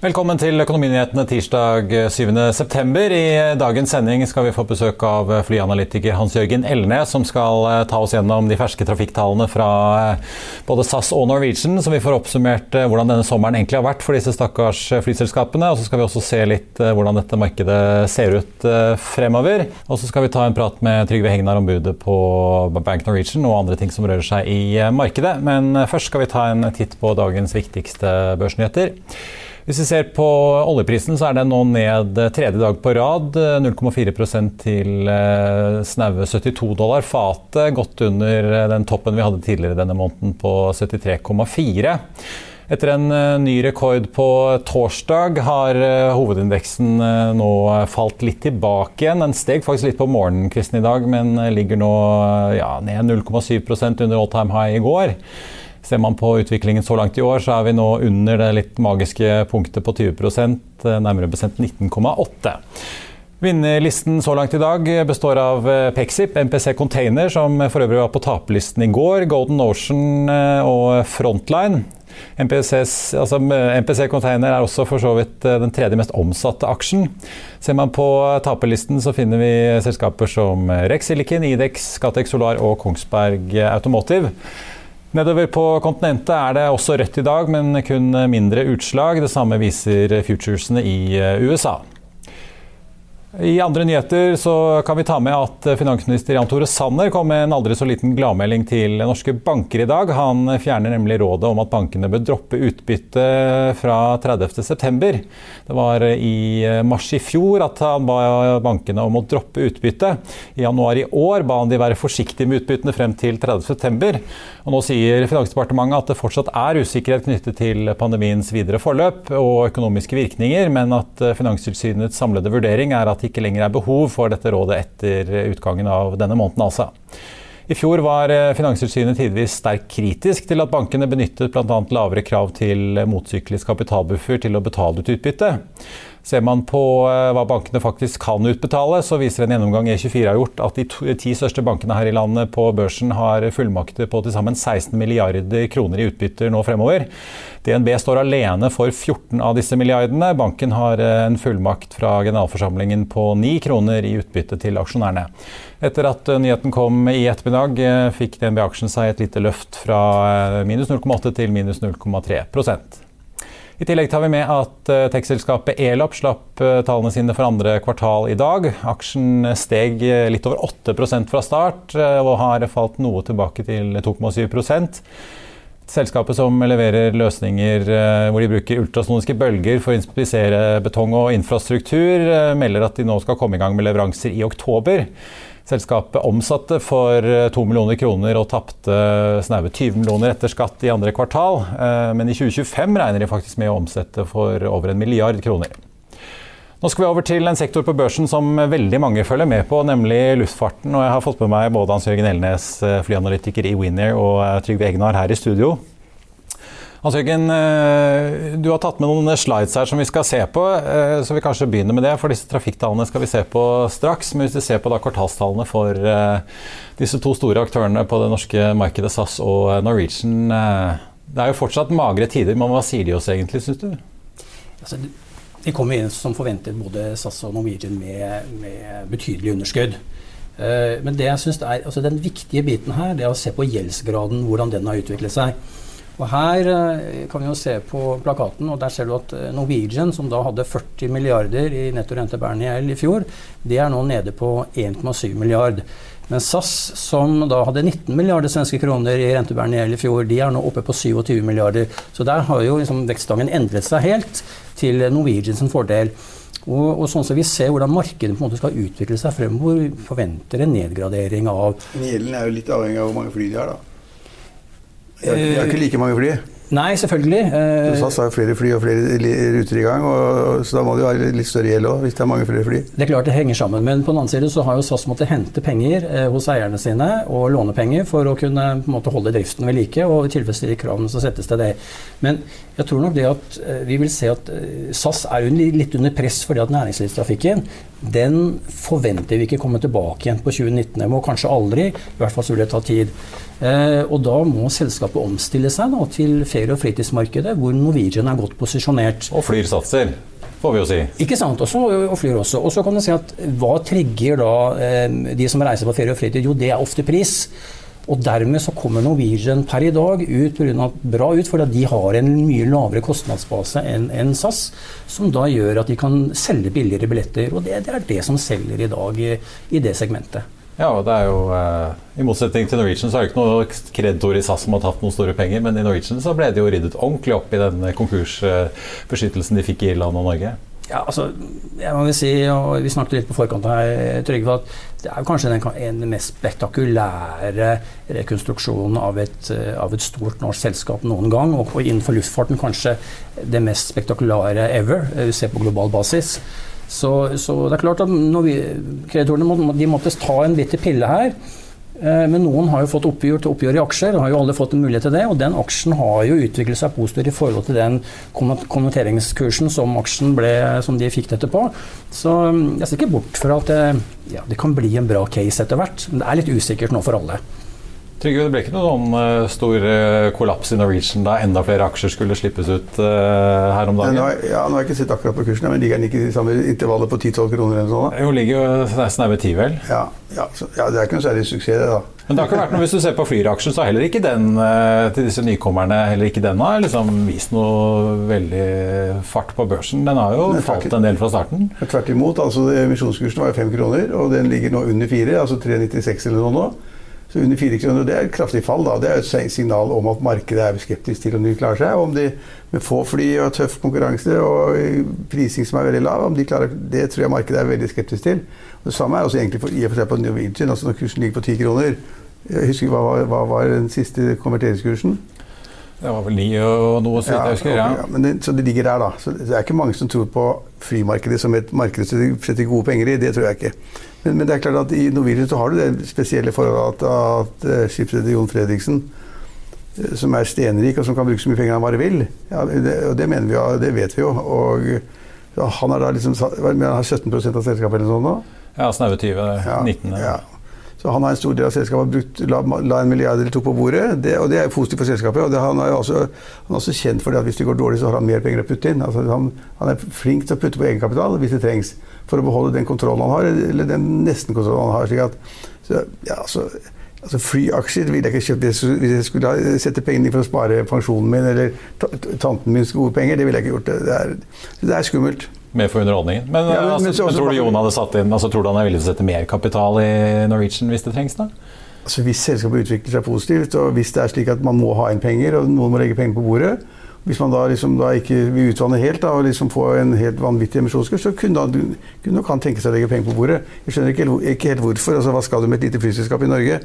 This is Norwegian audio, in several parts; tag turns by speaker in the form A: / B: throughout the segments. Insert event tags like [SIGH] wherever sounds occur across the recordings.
A: Velkommen til Økonominyhetene tirsdag 7.9. I dagens sending skal vi få besøk av flyanalytiker Hans-Jørgen Elnes, som skal eh, ta oss gjennom de ferske trafikktallene fra eh, både SAS og Norwegian, så vi får oppsummert eh, hvordan denne sommeren egentlig har vært for disse stakkars flyselskapene. Og så skal vi også se litt hvordan dette markedet ser ut fremover. Og så skal vi ta en prat med Trygve Hegnar om budet på Bank Norwegian og andre ting som rører seg i markedet. Men først skal vi ta en titt på dagens viktigste børsnyheter. Hvis vi ser på oljeprisen, så er den nå ned tredje dag på rad. 0,4 til eh, snaue 72 dollar fatet. Godt under eh, den toppen vi hadde tidligere denne måneden på 73,4. Etter en eh, ny rekord på torsdag har hovedindeksen nå falt litt tilbake igjen. Den steg faktisk litt på morgenkvisten i dag, men ligger nå ja, ned 0,7% under all time high i går. Ser man på utviklingen så langt i år, så er vi nå under det litt magiske punktet på 20% nærmere bestemt 19,8 Vinnerlisten så langt i dag består av eh, Pexip, MPC Container, som for øvrig var på taperlisten i går, Golden Ocean eh, og Frontline. MPCs, altså MPC Container er også for så vidt eh, den tredje mest omsatte aksjen. Ser man på taperlisten, så finner vi selskaper som Rex Silicon, Idex, Scatec Solar og Kongsberg Automotive. Nedover på kontinentet er det også rødt i dag, men kun mindre utslag. Det samme viser futuresene i eh, USA. I andre nyheter så kan vi ta med at finansminister Jan Tore Sanner kom med en aldri så liten gladmelding til norske banker i dag. Han fjerner nemlig rådet om at bankene bør droppe utbytte fra 30.9. Det var i mars i fjor at han ba bankene om å droppe utbytte. I januar i år ba han de være forsiktige med utbyttene frem til 30.9. Og nå sier Finansdepartementet at det fortsatt er usikkerhet knyttet til pandemiens videre forløp og økonomiske virkninger, men at Finanstilsynets samlede vurdering er at at det ikke lenger er behov for dette rådet etter utgangen av denne måneden. altså. I fjor var eh, Finanstilsynet tidvis sterkt kritisk til at bankene benyttet bl.a. lavere krav til motsyklisk kapitalbuffer til å betale ut utbytte. Ser man på eh, hva bankene faktisk kan utbetale, så viser en gjennomgang E24 har gjort at de ti største bankene her i landet på børsen har fullmakter på til sammen 16 milliarder kroner i utbytter nå fremover. DNB står alene for 14 av disse milliardene. Banken har eh, en fullmakt fra generalforsamlingen på 9 kroner i utbytte til aksjonærene. Etter at eh, nyheten kom i ettermiddag, fikk DNB-aksjen seg et lite løft fra minus 0,8 til minus 0,3 i tillegg tar vi med at eh, tekstselskapet Elop slapp eh, tallene sine for andre kvartal i dag. Aksjen steg eh, litt over 8% fra start og har falt noe tilbake til 2,7% Selskapet som leverer løsninger hvor de bruker ultrasoniske bølger for å inspisere betong og infrastruktur, melder at de nå skal komme i gang med leveranser i oktober. Selskapet omsatte for 2 eh, millioner kroner og tapte snaue 20 millioner etter skatt i andre kvartal. Eh, men i 2025 regner de faktisk med å omsette for over en milliard kroner. Nå skal vi over til en sektor på børsen som veldig mange følger med på, nemlig luftfarten. Og jeg har fått med meg både Hans Jørgen Elnes, eh, flyanalytiker i Winner, og Trygve Egnar her i studio. Hans Jørgen, eh, du har tatt med noen slides her som vi skal se på. Eh, så vi kanskje begynner med det, for disse trafikktallene skal vi se på straks. Men hvis vi ser på da kvartalstallene for eh, disse to store aktørene på det norske markedet, SAS og Norwegian. Det er jo fortsatt magre tider, men hva sier de oss egentlig, syns du?
B: Altså, de kommer inn som forventet, både SAS og Norwegian, med, med betydelig underskudd. Men det jeg synes er, altså den viktige biten her, det er å se på gjeldsgraden, hvordan den har utviklet seg. Og Her eh, kan vi jo se på plakaten, og der ser du at eh, Norwegian, som da hadde 40 milliarder i netto rentebærende gjeld i fjor, det er nå nede på 1,7 milliard. Men SAS, som da hadde 19 milliarder svenske kroner i rentebærende gjeld i fjor, de er nå oppe på 27 milliarder. Så der har jo liksom vekststangen endret seg helt til Norwegians fordel. Og, og sånn som vi ser hvordan markedet på en måte skal utvikle seg fremover, forventer en nedgradering av
C: gjelden er jo litt avhengig av hvor mange fly de har, da. De har, de har ikke like mange fly.
B: Nei, selvfølgelig. Eh,
C: SAS har jo flere fly og flere ruter i gang, og, så da må det jo ha litt større gjeld òg, hvis det er mange flere fly.
B: Det er klart det henger sammen, men på den annen side så har jo SAS måttet hente penger eh, hos eierne sine og låne penger for å kunne på en måte, holde driften ved like og tilfredsstille kravene som settes til det. Men jeg tror nok det at eh, vi vil se at SAS er litt under press fordi at næringslivstrafikken den forventer vi ikke komme tilbake igjen på 2019. Det må kanskje aldri. I hvert fall så vil det ta tid. Eh, og da må selskapet omstille seg da, til ferie- og fritidsmarkedet, hvor Norwegian er godt posisjonert.
A: Og flyr satser, får vi jo si.
B: Ikke sant, også, og flyr også. Og så kan du si at hva trigger da eh, de som reiser på ferie og fritid? Jo, det er ofte pris. Og dermed så kommer Norwegian per i dag ut på grunn av, bra ut, fordi de har en mye lavere kostnadsbase enn en SAS, som da gjør at de kan selge billigere billetter. Og det, det er det som selger i dag i, i det segmentet.
A: Ja, og det er jo eh, I motsetning til Norwegian så er det ikke noe kreditor i SAS som har tatt noen store penger, men i Norwegian så ble det jo ryddet ordentlig opp i den konkursbeskyttelsen de fikk i Irland og Norge.
B: Ja, altså, jeg må vel si, og Vi snakket litt på forkant her, Trygve, at det er jo kanskje den, en mest spektakulære rekonstruksjonen av et, eh, av et stort norsk selskap noen gang. Og innenfor luftfarten kanskje det mest spektakulære ever, hvis vi ser på global basis. Så, så det er klart at vi, kreditorene må, måtte ta en bitte pille her. Eh, Men noen har jo fått oppgjør til oppgjør i aksjer. og har jo alle fått en mulighet til det, og Den aksjen har jo utviklet seg positivt i forhold til den konver- konverteringskursen som aksjen ble, som de fikk dette på. Så mm, jeg ser ikke bort fra at det, ja, det kan bli en bra case etter hvert. Men det er litt usikkert nå for alle.
A: Trygve, det ble ikke noen eh, stor eh, kollaps i Norwegian da enda flere aksjer skulle slippes ut eh, her om dagen?
C: nå, ja, nå har jeg ikke sett akkurat på kursen, men ligger den ikke i samme intervallet på 10-12 kroner eller sånn da?
A: Jo, ligger jo nesten nær ved ti, vel.
C: Ja, ja, så, ja, det er ikke noe særlig suksess, det, da.
A: Men det har ikke vært noe, hvis du ser på Flyr-aksjen, så har heller ikke den til disse nykommerne heller ikke den har liksom vist noe veldig fart på børsen. Den har jo
C: Den
A: falt en del fra starten.
C: Tvert imot. altså Emisjonskursen var jo fem kroner, og den ligger nå under fire, altså 3,96 eller noe nå. Så under 4 kroner, Det er et kraftig fall. da. Det er et signal om at markedet er skeptisk til om de klarer seg. Om de med få fly og tøff konkurranse og prising som er veldig lav, om de klarer, det tror jeg markedet er veldig skeptisk til. Og det samme er også egentlig for, i og for seg på Norwegian. altså Når kursen ligger på 10 kroner jeg husker Hva hva var den siste konverteringskursen?
A: Det var vel ni og noe, så jeg husker. Ja.
C: ja, men det, så det ligger der, da. Så det er ikke mange som tror på flymarkedet som et marked som setter gode penger i. Det tror jeg ikke. Men, men det er klart at i Norwegian så har du det spesielle forholdet at, at eh, skipsreder Jon Fredriksen, eh, som er stenrik og som kan bruke så mye penger han bare vil, ja, det, og det mener vi jo, det vet vi jo. Og ja, han har da liksom han har 17 av selskapet eller noe sånt nå.
A: Ja, snaue 20.
C: Ja,
A: 19.
C: ja. Så han har en stor del av selskapet brukt, la, la en milliard eller to på bordet, det, og det er jo positivt for selskapet. og det, han, er også, han er også kjent for det at hvis det går dårlig, så har han mer penger å putte inn. Altså, han, han er flink til å putte på egenkapital hvis det trengs, for å beholde den kontrollen han har, eller den nesten-kontrollen han har. slik at, så, ja, altså, altså Flyaksjer ville jeg ikke kjøpt hvis jeg skulle sette pengene inn for å spare pensjonen min, eller ta- ta- tanten min gode penger. Det ville jeg ikke gjort. Det er, det er skummelt.
A: Med for underholdningen. Men,
C: Ja, men-
A: altså,
C: men så
A: men tror du Jon hadde satt inn, altså, tror du han er villig til å sette mer kapital i Norwegian hvis det trengs? da?
C: Altså Hvis selskapet utvikler seg positivt, og hvis det er slik at man må ha inn penger, og noen må legge penger på bordet Hvis man da liksom da ikke vil utvanne helt da, og liksom få en helt vanvittig emisjonskurs, så kunne, da, kunne nok han tenke seg å legge penger på bordet. Jeg skjønner ikke, helt- ikke helt hvorfor. altså Hva skal du med et lite flyselskap i Norge?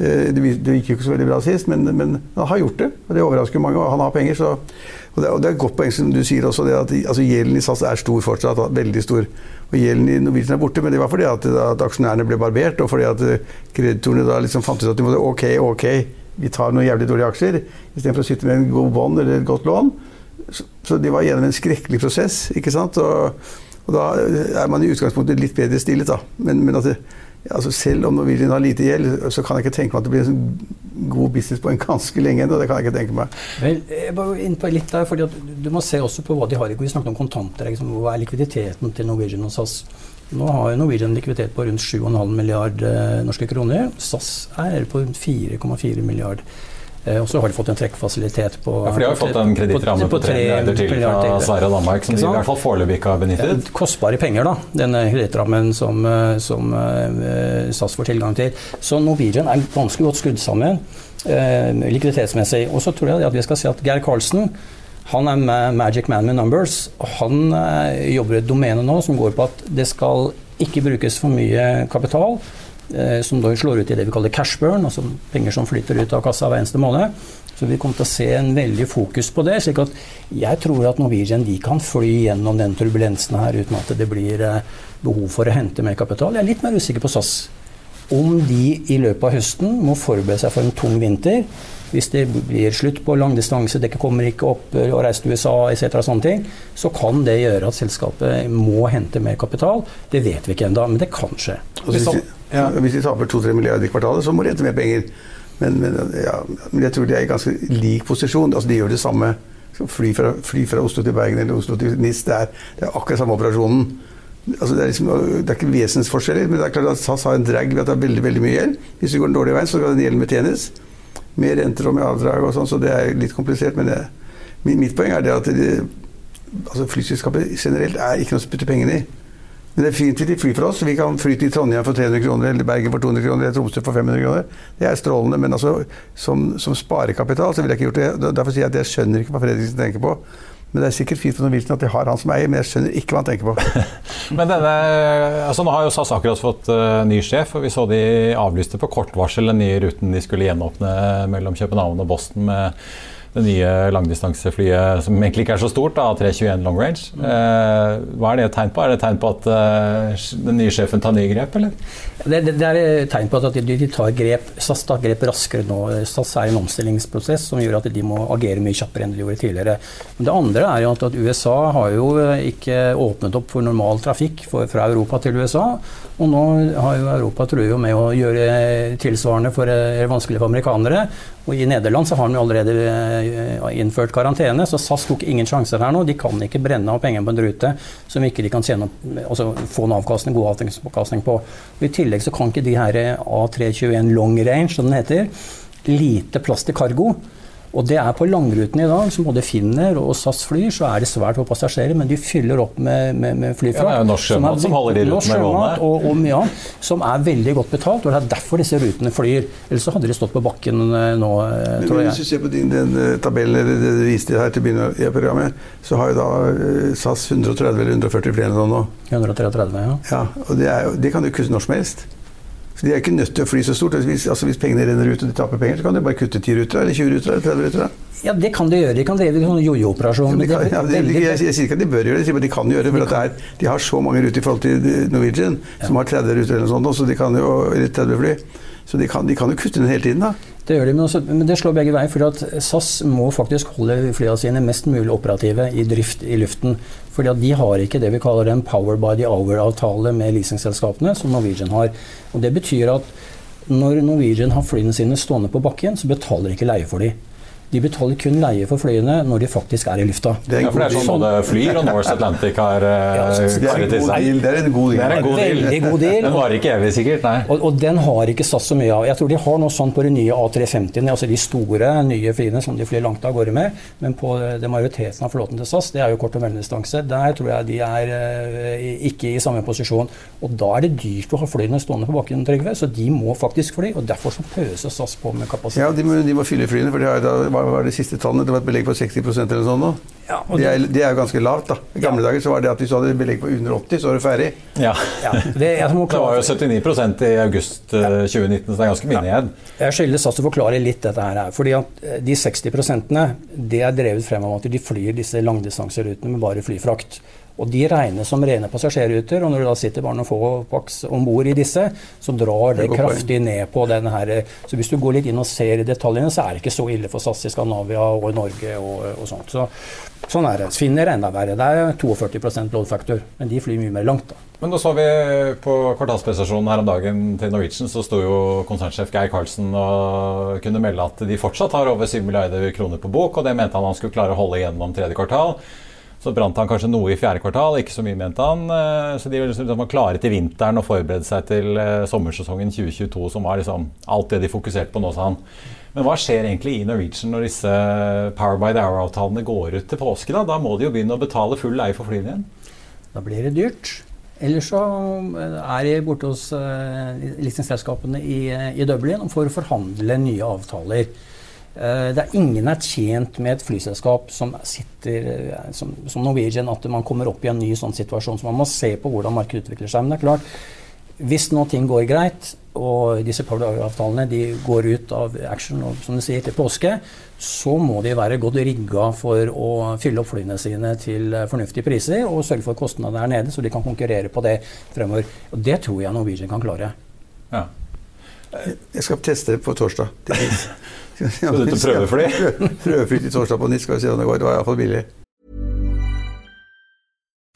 C: Eh, Det, det gikk jo ikke så veldig bra sist, men, men han har gjort det. og Det overrasker mange. og Han har penger. så og det, og det er et godt poeng som du sier også, at altså, gjelden i SAS er stor fortsatt. Veldig stor. Og gjelden i Norwegian er borte, men det var fordi at, at aksjonærene ble barbert, og fordi at eh, kreditorene da liksom fant ut at de måtte ok, ok, vi tar noen jævlig dårlige aksjer, istedenfor å sitte med en god bånd eller et godt lån. Så, så de var gjennom en skrekkelig prosess, ikke sant. Og, og da er man i utgangspunktet litt bedre stillet, da. Men, men at det, altså selv om Norwegian har lite gjeld, så kan jeg ikke tenke meg at det blir en sånn god business på en ganske lenge ennå. Det kan jeg ikke tenke meg.
B: Vel, jeg bare inn på litt der, fordi Du må se også på hva de har. Vi snakket om kontanter. Liksom, hva er likviditeten til Norwegian og SAS? Nå har Norwegian likviditet på rundt 7,5 milliard eh, norske kroner. SAS er på rundt 4,4 milliard. Eh, og så har de fått en trekkfasilitet på
A: Ja, for De har jo fått en kredittramme på 3 milliarder til fra Sverige og Danmark, som de i hvert fall foreløpig ikke har benyttet.
B: Ja, kostbare penger, da, denne kredittrammen som, eh, som eh, SAS får tilgang til. Så Norwegian er ganske godt skrudd sammen eh, likviditetsmessig. Og så tror jeg at vi skal si at Geir Karlsen Han er magic man med numbers. og Han eh, jobber i et domene nå som går på at det skal ikke brukes for mye kapital. Eh, som da slår ut i det vi kaller cash burn, altså penger som flytter ut av kassa hver eneste måned. Så vi kommer til å se en veldig fokus på det. slik at jeg tror at Norwegian de kan fly gjennom den turbulensen her uten at det blir eh, behov for å hente mer kapital. Jeg er litt mer usikker på SAS. Om de i løpet av høsten må forberede seg for en tung vinter hvis det blir slutt på langdistanse, dekket kommer ikke opp og eh, reiser til USA etc., sånne ting, så kan det gjøre at selskapet må hente mer kapital. Det vet vi ikke ennå, men det kan skje.
C: Hvis de, ja, hvis de taper 2-3 milliarder i kvartalet, så må de hente mer penger. Men, men, ja, men, jeg tror de er i ganske lik posisjon. Altså, de gjør det samme. Fly fra, fly fra Oslo til Bergen eller Oslo til NIS, det er, det er akkurat samme operasjonen. Altså, det, er liksom, det, er ikke vesensforskjeller, men det er klart at SAS har en drag ved at det er veldig veldig mye gjeld. Hvis det går den dårlige veien, så skal den gjelden betjenes med renter og med avdrag og sånn, så det er litt komplisert. Men det, mitt poeng er det at det, altså flyselskapet generelt er ikke noe å putte pengene i. Men det er fint at de flyr for oss. Vi kan fly til Trondheim for 300 kroner, eller Bergen for 200 kroner, eller Tromsø for 500 kroner. Det er strålende. Men altså, som, som sparekapital så ville jeg ikke gjort det. Derfor sier jeg at jeg skjønner ikke hva Fredriksen tenker på. Men det er sikkert fint for Norwegian at de har han som eier, men jeg skjønner ikke hva han tenker på. [LAUGHS]
A: men denne, altså Nå har jo SAS akkurat fått uh, ny sjef, og vi så de avlyste på kort varsel den nye ruten de skulle gjenåpne mellom København og Boston med det nye langdistanseflyet som egentlig ikke er så stort, da, 321 long range. Eh, hva er det et tegn på? Er det et tegn på at eh, den nye sjefen tar nye grep, eller?
B: Det, det, det er et tegn på at de, tar grep, SAS tar grep raskere nå. SAS er i en omstillingsprosess som gjør at de må agere mye kjappere enn de gjorde tidligere. Men det andre er jo at, at USA har jo ikke åpnet opp for normal trafikk for, fra Europa til USA. Og nå har jo Europa truet med å gjøre tilsvarende for eh, vanskelig for amerikanere. Og I Nederland så har de allerede eh, innført karantene, så SAS tok ingen sjanser her nå. De kan ikke brenne av penger på en rute som ikke de kan tjene, altså få en avkastning, god avkastning på. I tillegg så kan ikke de her A321 long range, som den heter, lite plass til cargo. Og det er på langruten i dag, som både Finner og SAS flyr, så er det svært få passasjerer, men de fyller opp med, med, med flyfrakt.
A: Ja, det er jo norsk sjømat som, holder de rutene gående.
B: Og, og mye annet, som er veldig godt betalt. Og det er derfor disse rutene flyr. Ellers så hadde de stått på bakken eh, nå, eh, tror jeg.
C: Hvis du ser på din, den eh, tabellen eller det du viste her til å begynne i programmet, så har jo da SAS 130 eller 140 flere nå.
B: 133, ja.
C: ja og det, er, det kan du kutte når som helst. Så De er ikke nødt til å fly så stort. Hvis, altså hvis pengene renner ut og de taper penger, så kan de bare kutte 10 ruter eller 20 ruter eller 30 ruter.
B: Ja, det kan de gjøre. De kan drive sånn jojo-operasjon.
C: Ja, ja, jeg, jeg, sier ikke at de bør gjøre det, jeg sier at de kan gjøre det. For de. Er, de har så mange ruter i forhold til Norwegian, som har 30 ruter eller noe sånt, så de kan jo, eller 30 fly. Så de kan, de kan jo kutte ned hele tiden, da.
B: Det gjør de, men, også, men det slår begge veier. For at SAS må faktisk holde flyene sine mest mulig operative i drift i luften. Fordi at de har ikke det vi kaller en power by the hour-avtale med leasingselskapene, som Norwegian har. Og Det betyr at når Norwegian har flyene sine stående på bakken, så betaler de ikke leie for dem. De betaler kun leie for flyene når de faktisk er i lufta.
A: Det er, ja, for det er sånn både Flyr og Norse Atlantic har ja,
C: så, eh, det, er en god deal. det er en god deal.
A: Det er en god deal.
B: Veldig god deal.
A: Den varer ikke evig, sikkert. nei.
B: Og, og, den har ikke SAS så mye av. Jeg tror de har noe sånt på de nye A350-ene, altså de store, nye flyene som de flyr langt av gårde med. Men på det majoriteten av flåten til SAS, det er jo kort og mellomdistanse, der tror jeg de er uh, ikke i samme posisjon. Og da er det dyrt å ha flyene stående på bakken, Trygve, så de må faktisk fly. Og derfor så pøser SAS på med kapasitet.
C: Ja, de må, de må fylle flyene, for de har, da, hva var det siste tallet? det var et belegg på 60% eller sånn nå. Ja, det, er, det, er, jo ganske lavt. da. I gamle ja. dager så var det at hvis du hadde belegg på under 80, så var du ferdig.
A: Ja, ja det, [LAUGHS] det, var jo 79% i august 2019, så det er ganske mye ned.
B: Jeg skylder SAS å forklare litt dette her. fordi at eh, De 60 det er drevet frem av at de flyr disse langdistanserutene med bare flyfrakt. Og de regnes som rene passasjerruter, og når det da sitter bare noen få paks om bord i disse, så drar det, det kraftig ned på denne her. Så hvis du går litt inn og ser i detaljene, så er det ikke så ille for SAS i Skandinavia og Norge og, og sånt. Så, sånn er det. Finner enda verre. Det er 42 load factor, men de flyr mye mer langt. da.
A: Men da så vi på kvartalspresentasjonen her om dagen til Norwegian, så sto jo konsernsjef Geir Karlsen og kunne melde at de fortsatt har over 7 milliarder kroner på bok, og det mente han han skulle klare å holde igjennom tredje kvartal. Så brant han kanskje noe i fjerde kvartal, ikke så mye, mente han. Eh, så de liksom var klare til vinteren og forberede seg til eh, sommersesongen 2022, som var liksom alt det de fokuserte på nå, sa han. Men hva skjer egentlig i Norwegian når disse Power by the Hour-avtalene går ut til påske? Da Da må de jo begynne å betale full leie for flyene igjen?
B: Da blir det dyrt. Eller så eh, er de borte hos leasingselskapene i, i Dublin for å forhandle nye avtaler. Eh, det er ingen er tjent med et flyselskap som sitter eh, som, som, Norwegian, at man kommer opp i en ny sånn situasjon. Så man må se på hvordan markedet utvikler seg. Men det er klart, hvis nå ting går greit, og disse avtalene de går ut av action og, som du sier, til påske, så må de være godt rigga for å fylle opp flyene sine til fornuftige priser og sørge for kostnadene er nede, så de kan konkurrere på det fremover. Og Det tror jeg Norwegian kan klare. Ja.
C: Jeg skal teste det på torsdag.
A: Skal [LAUGHS] du til prøvefly?
C: Prøvefly til torsdag på nytt, skal vi se om det går. Det var iallfall billig.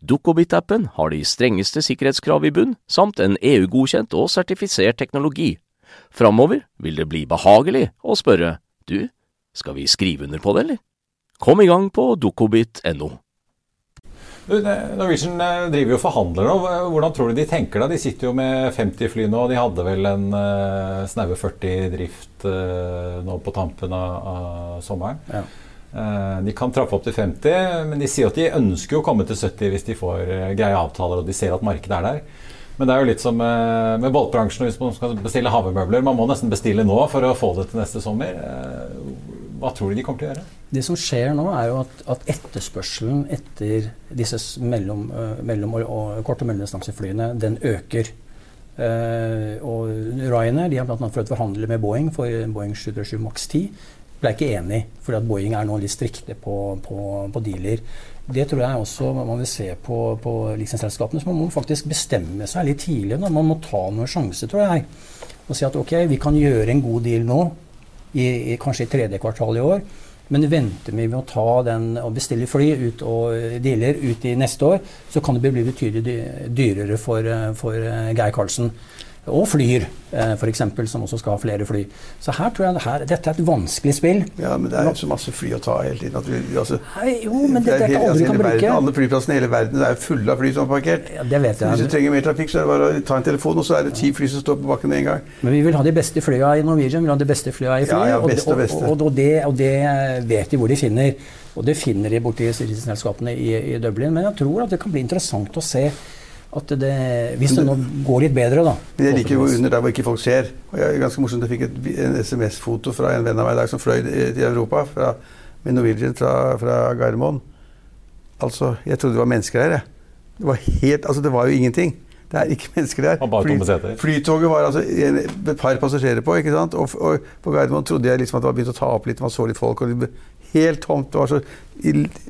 D: Dukkobit-appen har de strengeste sikkerhetskrav i bunn, samt en EU-godkjent og sertifisert teknologi. Framover vil det bli behagelig å spørre du, skal vi skrive under på det, eller? Kom i gang på dukkobit.no.
A: Norwegian eh, driver jo forhandler nå. Hvordan tror du de tenker da? De sitter jo med 50 fly nå. De hadde vel en uh, snaue 40 i drift uh, nå på tampen av, av sommeren. Ja. Uh, de kan trappe opp til 50, men de sier at de ønsker å komme til 70 hvis de får uh, greie avtaler og de ser at markedet er der. Men det er jo litt som uh, med båtbransjen hvis man skal bestille havemøbler. Man må nesten bestille nå for å få det til neste sommer. Hva tror du de kommer til å gjøre?
B: Det som skjer nå, er jo at, at etterspørselen etter disse mellom, mellom og kort- og mellomdistanseflyene, den øker. Uh, og Ryanair de har bl.a. prøvd å forhandle med Boeing for Boeing 737 Max 10. Ble ikke enig, fordi at Boeing er nå litt strikte på, på, på dealer. Det tror jeg også man vil se på, på lisensselskapene. Så man må faktisk bestemme seg litt tidlig. Da. Man må ta noen sjanser, tror jeg. Og si at ok, vi kan gjøre en god deal nå i, i, kanskje i tredje kvartal i år. Men venter vi med å ta den og bestille fly ut og dealer ut i neste år, så kan det bli betydelig dyrere for, for Geir Karlsen og Flyr, eh, f.eks., som også skal ha flere fly. Så her tror jeg det her, dette er et vanskelig spill.
C: Ja, men det er jo så masse fly å ta hele tiden. Vi, altså,
B: Nei, jo, men det, det er ikke alle altså, kan bruke.
C: Verden, alle flyplassene i hele verden er fulle av fly som er parkert.
B: Ja, det vet jeg.
C: Hvis du trenger mer trafikk, så er det bare å ta en telefon, og så er det ti fly som står på bakken med en gang.
B: Men vi vil ha de beste flya i Norwegian, vi vil ha de beste flya i fly,
C: ja, ja, beste, og, beste.
B: Og, og, det, og, det, vet de hvor de finner. Og det finner de borti selskapene i, i Dublin. Men jeg tror at det kan bli interessant å se at det, hvis det nå går litt bedre, da.
C: Men jeg liker jo under der hvor ikke folk ser. Og jeg, ganske morsomt, jeg fikk et, en SMS-foto fra en venn av meg i dag som fløy til Europa fra, med Norwegian fra, fra Gardermoen. Altså, jeg trodde det var mennesker der, jeg. Det var helt, altså det var jo ingenting. Det er ikke mennesker der.
A: Fly,
C: flytoget var altså en, et par passasjerer på, ikke sant? Og, og på Gardermoen trodde jeg liksom at det var begynt å ta opp litt, man så litt folk. og det Helt tomt. Det var så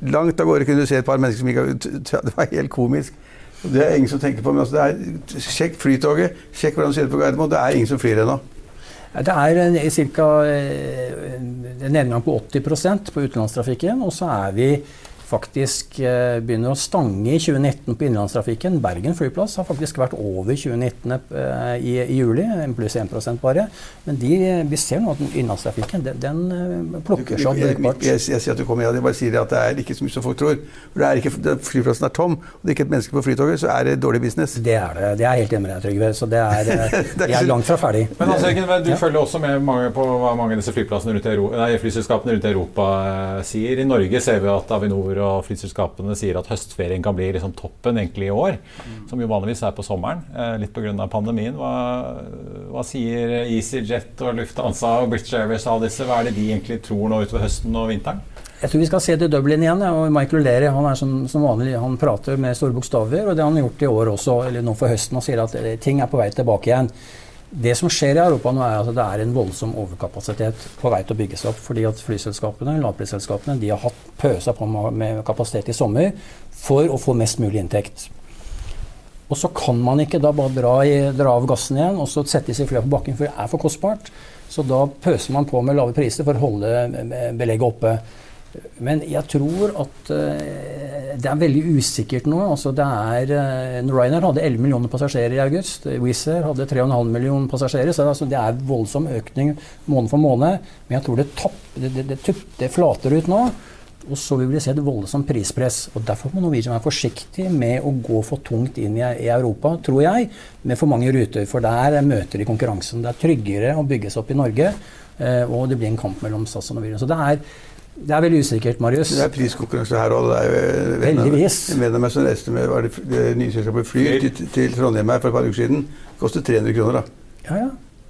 C: Langt av gårde kunne du se et par mennesker som gikk Det var helt komisk. Det er ingen som tenker på, men altså det er, sjekk Flytoget. Sjekk hvordan det ser ut på Gardermoen. Det er ingen som flyr ennå.
B: Det er ca. en nedgang på 80% på utenlandstrafikken. Og så er vi faktisk eh, begynner å stange i 2019 på innenlandstrafikken. Bergen flyplass har faktisk vært over 2019 eh, i, i juli, pluss 1% bare. Men de, vi ser nå at innenlandstrafikken den, den eh, plukker seg opp.
C: Jeg, jeg, jeg, jeg, sier at du kommer, jeg bare sier at det er ikke så mye som folk tror. For det er ikke, Flyplassen er tom, og det er ikke et menneske på flytoget, så er det dårlig business.
B: Det er det. Det er helt enig med deg, Trygve. Så det er, [LAUGHS] det er langt fra ferdig.
A: Men altså, Du ja. følger også med mange på hva mange av disse flyplassene rundt Europa, nei, flyselskapene rundt Europa sier. I Norge ser vi at Avinor investorer og flyselskapene sier at høstferien kan bli liksom toppen egentlig i år, mm. som jo vanligvis er på sommeren, eh, litt pga. pandemien. Hva, hva, sier EasyJet og Lufthansa og British Airways og alle disse? Hva er det de egentlig tror nå utover høsten og vinteren?
B: Jeg tror vi skal se til Dublin igjen. Og Michael O'Leary han er som, som, vanlig, han prater med store bokstaver. og Det har han gjort i år også, eller nå for høsten, og sier at ting er på vei tilbake igjen. Det som skjer i Europa nå, er at det er en voldsom overkapasitet på vei til å bygges opp. fordi at flyselskapene, lavprisselskapene de har hatt pøsa på med kapasitet i sommer for å få mest mulig inntekt. Og så kan man ikke da bare dra, i, dra av gassen igjen og så sette seg flyene på bakken, for det er for kostbart. Så da pøser man på med lave priser for å holde belegget oppe. Men jeg tror at uh, det er veldig usikkert nå. Altså det er, uh, Ryanair hadde 11 millioner passasjerer i august. Wizz Air hadde 3,5 millioner passasjerer. Så altså, det er voldsom økning måned for måned. Men jeg tror det, tapp, det, det, det, flater ut nå. Og så vil vi se et voldsomt prispress. og Derfor må Norwegian være forsiktig med å gå for tungt inn i, i, Europa, tror jeg, med for mange ruter. For der møter de konkurransen. Det er tryggere å bygges opp i Norge, uh, og det blir en kamp mellom SAS og Norwegian. Så det er det er veldig usikkert, Marius.
C: Det er priskonkurranse her òg.
B: Heldigvis.
C: En venn av meg som reiste med var det, det nye selskapet Fly til, til, Trondheim her for et par uker siden. Det kostet 300 kroner. da.
B: Ja, ja.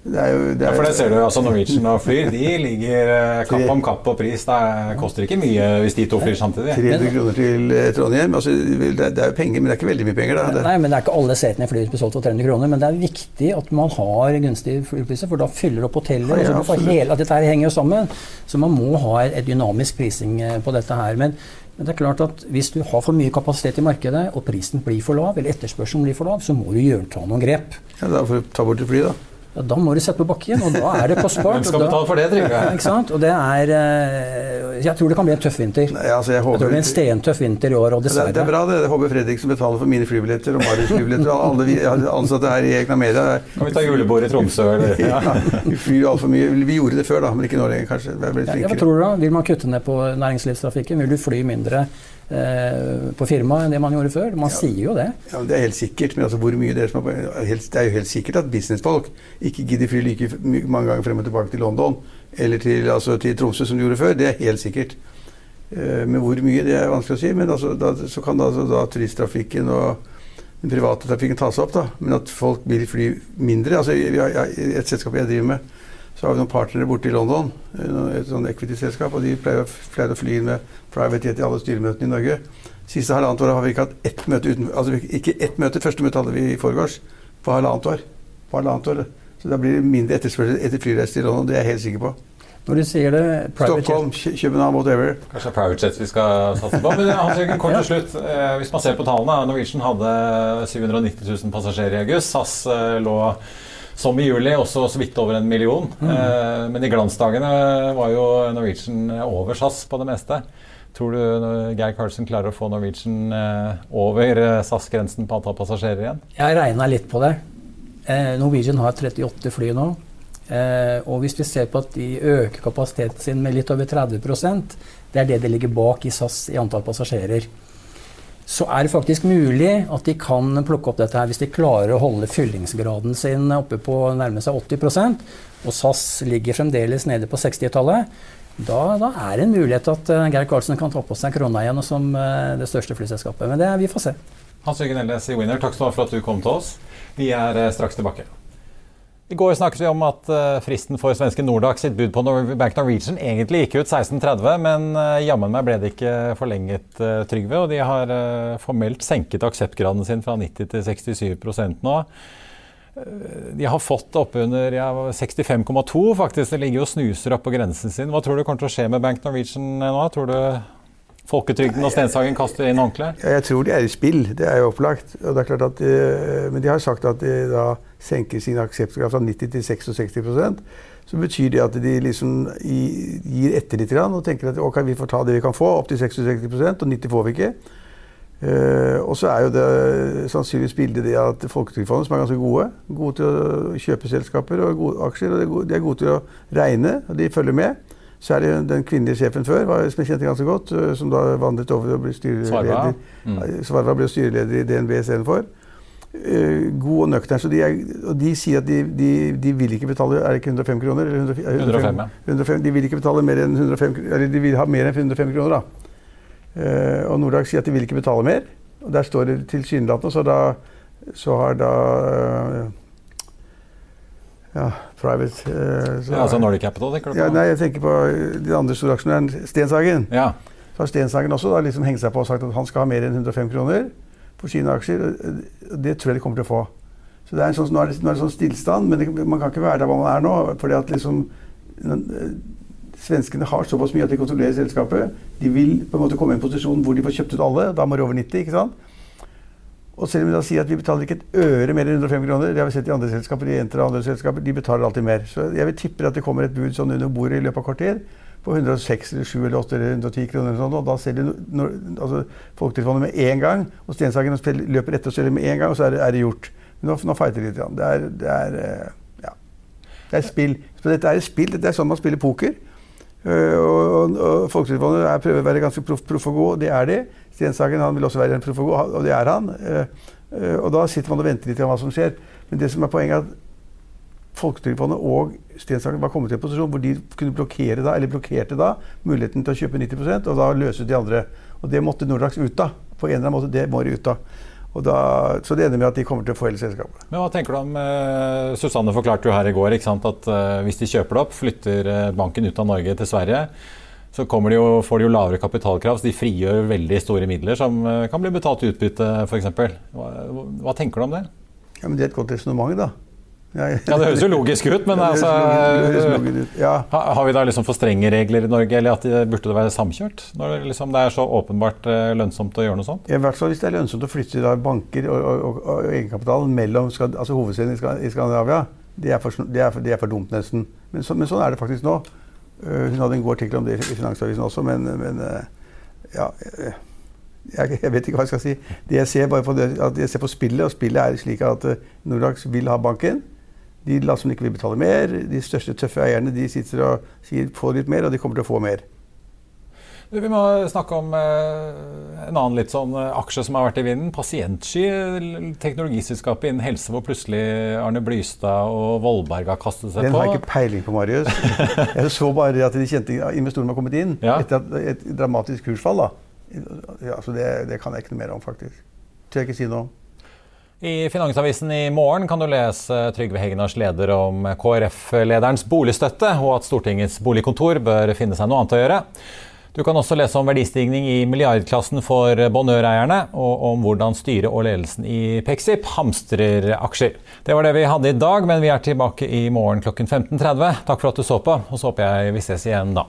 A: Det er jo, det er, ja, for det ser du, altså Norwegian og Flyr de [LAUGHS] ligger eh, kapp om kapp på pris. Det koster ikke mye hvis de to flyr samtidig.
C: 300 kroner til eh, Trondheim. Altså, det, er jo penger, men det er ikke veldig mye penger. da.
B: Nei, men Det er ikke alle setene i flyet som blir solgt for 300 kroner. Men det er viktig at man har gunstige flypriser, for da fyller opp hoteller. Ja, ja, hele, at dette her henger jo sammen. Så man må ha et, et dynamisk prising eh, på dette her. Men, men det er klart at hvis du har for mye kapasitet i markedet, og prisen blir for lav, eller etterspørselen blir for lav, så må du gjøre ta noen grep.
C: Ja, Da får du ta bort et fly, da
B: ja, da må du sette på bakken, og da er det kostbart. [LAUGHS]
A: Hvem skal betale for det, Trygve?
B: ikke sant? Og det er eh, Jeg tror det kan bli en tøff vinter.
C: Nei, altså jeg, håper,
B: jeg, tror det blir en stentøff vinter i år, og dessverre.
C: Det, er bra, det. Jeg håper Fredriksen betaler for mine flybilletter og Marius flybilletter. og Alle vi ansatte her i Egna Media.
A: Kan vi ta julebord i Tromsø, eller? [LAUGHS]
C: ja, vi flyr altfor mye. Vi gjorde det før, da, men ikke nå lenger, kanskje.
B: Ja, hva tror du da? Vil man kutte ned på næringslivstrafikken? Vil du fly mindre? Eh, på firmaet enn det man gjorde før. Man ja. sier jo det.
C: Ja, Det er helt sikkert. Men altså, hvor mye det, er, det er jo helt sikkert at businessfolk ikke gidder fly like mange ganger frem og tilbake til London eller til, altså, til Tromsø som de gjorde før. Det er helt sikkert. Eh, men hvor mye, det er vanskelig å si. Men altså, da, så kan da, altså, da turisttrafikken og den private trafikken tas opp. da, Men at folk vil fly mindre. altså jeg, jeg, Et selskap jeg driver med, så har vi noen partnere borte i London, et sånn equity-selskap, og de pleier, pleier, å fly inn med private jet i alle styremøtene i Norge. Siste halvannet året har vi ikke hatt ett møte uten Altså ikke ett møte. Første møte hadde vi i forgårs. På halvannet år. På halvannet år. Så da blir det mindre etterspørsel etter flyreiser til London. Det er jeg helt sikker på.
B: Når du sier det
C: Stockholm, København, whatever.
A: Kanskje private jet vi skal satse på. Men Hans Jørgen, kort til [LAUGHS] slutt. Eh, hvis man ser på tallene, Norwegian hadde 790 000 passasjerer i august. SAS eh, lå som i juli, også så vidt over en million. Mm. Eh, men i glansdagene var jo Norwegian over SAS på det meste. Tror du Geir Carlsen klarer å få Norwegian eh, over eh, SAS-grensen på antall passasjerer igjen?
B: Jeg regna litt på det. Norwegian har 38 fly nå. og hvis vi ser på at de øker kapasiteten sin med litt over 30% det er det det ligger bak i SAS i antall passasjerer så er det faktisk mulig at de kan plukke opp dette her hvis de klarer å holde fyllingsgraden sin oppe på nærme seg 80% og SAS ligger fremdeles nede på 60-tallet. Da, da, er det en mulighet at uh, Geir Karlsen kan ta på seg krona igjen som uh, det største flyselskapet. Men det, vi får se.
A: Hans Jørgen Elnes i Winner, takk skal du ha for at du kom til oss. Vi er uh, straks tilbake. I går snakket vi om at uh, fristen for svenske Nordax sitt bud på Bank Norwegian egentlig gikk ut 16.30, men uh, jammen meg ble det ikke forlenget, uh, Trygve. Og de har formelt senket akseptgraden sin fra 90 til 67% nå. De har fått oppunder ja, 65,2 faktisk. Det ligger jo snuser opp på grensen sin. Hva tror du kommer til å skje med Bank Norwegian nå? Tror du Folketrygden og Stenshagen kaster inn håndkleet?
C: Jeg tror de er i spill, det er jo opplagt. Og det er klart at de, men de har sagt at de da senker sin akseptgrad fra 90 til 66 så betyr det at de liksom gir etter litt og tenker at ok, vi får ta det vi kan få, opp til 66 og 90 får vi ikke. Uh, og så er jo det sannsynligvis bildet det at Folketrygdfondet, som er ganske gode, gode til å kjøpe selskaper og gode aksjer, og de er gode til å regne, og de følger med. Så er det den kvinnelige sjefen før, som jeg kjente ganske godt, uh, som da vandret over og ble styreleder. Mm. Svarva ble styreleder i DNB istedenfor. Uh, god og nøktern. Så de, er, og de sier at de, de, de, vil ikke betale Er det ikke 105 kroner? Eller
A: 105, 105,
C: 105, de vil ikke betale mer enn 105 Eller de vil ha mer enn 105 kroner, da. Eh, og Nordag sier at de vil ikke betale mer. Og der står det tilsynelatende, så da så har da eh, ja, private eh, så,
A: Ja, altså Nordic Capital, tenker du på?
C: ja, Nei, jeg tenker på de andre store aksjonæren, Stenshagen.
A: Ja.
C: Så har Stenshagen også da liksom hengt seg på og sagt at han skal ha mer enn 105 kroner for sine aksjer. og Det tror jeg de kommer til å få. Så det er en sånn, Nå er det, nå er det sånn stillstand, men det, man kan ikke være der hvor man er nå. fordi at liksom eh, Svenskene har såpass mye at de kontrollerer selskapet. De vil på en måte komme i en posisjon hvor de får kjøpt ut alle. Da må de over 90. ikke sant? Og selv om de da sier at vi betaler ikke et øre mer enn 105 kroner, det har vi sett i andre selskaper, de andre selskaper, de betaler alltid mer. Så jeg vil tippe at det kommer et bud sånn under bordet i løpet av kort tid på 106 eller 7 eller 8 eller 110 kroner eller sånt, og da selger når, altså, Folketrygdfondet med en gang, og Stenshagen løper etter og selger med en gang, og så er det, er det gjort. Men nå, nå fighter de litt. Det er, det er eh, ja. Det er spill. Så dette er spill. Dette er sånn man spiller poker. Uh, og, og Folketrygdfondet prøver å være ganske proff prof og god, det er de. Stenshagen han vil også være en proff og god, og det er han. Uh, og da sitter man og venter litt på hva som skjer. Men det som er poenget er at Folketrygdfondet og Stenshagen var kommet til en posisjon hvor de kunne blokkere da, eller blokkerte da muligheten til å kjøpe 90 og da løse ut de andre. Og det måtte Nordax ut av. På en eller annen måte, det må de ut av. Og da, så det ender med at de kommer til å få hele selskapet.
A: Men hva tenker du om eh, Susanne forklarte jo her i går sant, at eh, hvis de kjøper det opp, flytter uh, banken ut av Norge til Sverige, så de jo, får de jo lavere kapitalkrav, så de frigjør veldig store midler som kan bli betalt i utbytte f.eks. Hva, hva tenker du om det?
C: Ja, men Det er et godt resonnement, da.
A: Ja, Det høres jo logisk ut, men [LAUGHS]
C: det
A: altså,
C: høres logisk ut. Ja.
A: har vi da liksom for strenge regler i Norge, eller at det burde det være samkjørt? Når det, liksom, det er så åpenbart lønnsomt å gjøre noe sånt?
C: I hvert fall hvis det er lønnsomt å flytte banker og, og, og, og egenkapitalen mellom altså hovedsteden i Skandinavia. Det er, for, det, er for, det er for, dumt, nesten. Men, så, men, sånn er det faktisk nå. Hun hadde en god artikkel om det i Finansavisen også, men, men ja jeg, jeg, vet ikke hva jeg skal si. Det jeg ser, bare på det, at jeg ser på spillet, og spillet er slik at Nordax vil ha banken. De land som ikke vil betale mer. De største tøffe eierne de sitter og sier få litt mer, og de kommer til å få mer.
A: Vi må snakke om eh, en annen litt sånn eh, aksje som har vært i vinden. Pasientsky, teknologiselskapet innen helse hvor plutselig Arne Blystad og Vollberg har kastet seg
C: Den
A: på.
C: Den har jeg ikke peiling på, Marius. [LAUGHS] Jeg så bare at de kjente investorene var kommet inn
A: ja.
C: etter et dramatisk kursfall. da. Ja, så det, det, kan jeg ikke noe mer om, faktisk. Tør jeg ikke si noe om.
A: I Finansavisen i morgen kan du lese Trygve Hegnars leder om KrF-lederens boligstøtte, og at Stortingets boligkontor bør finne seg noe annet å gjøre. Du kan også lese om verdistigning i milliardklassen for Bonheur-eierne, og om hvordan styret og ledelsen i Pexip hamstrer aksjer. Det var det vi hadde i dag, men vi er tilbake i morgen klokken 15.30. Takk for at du så på, og så håper jeg vi ses igjen da.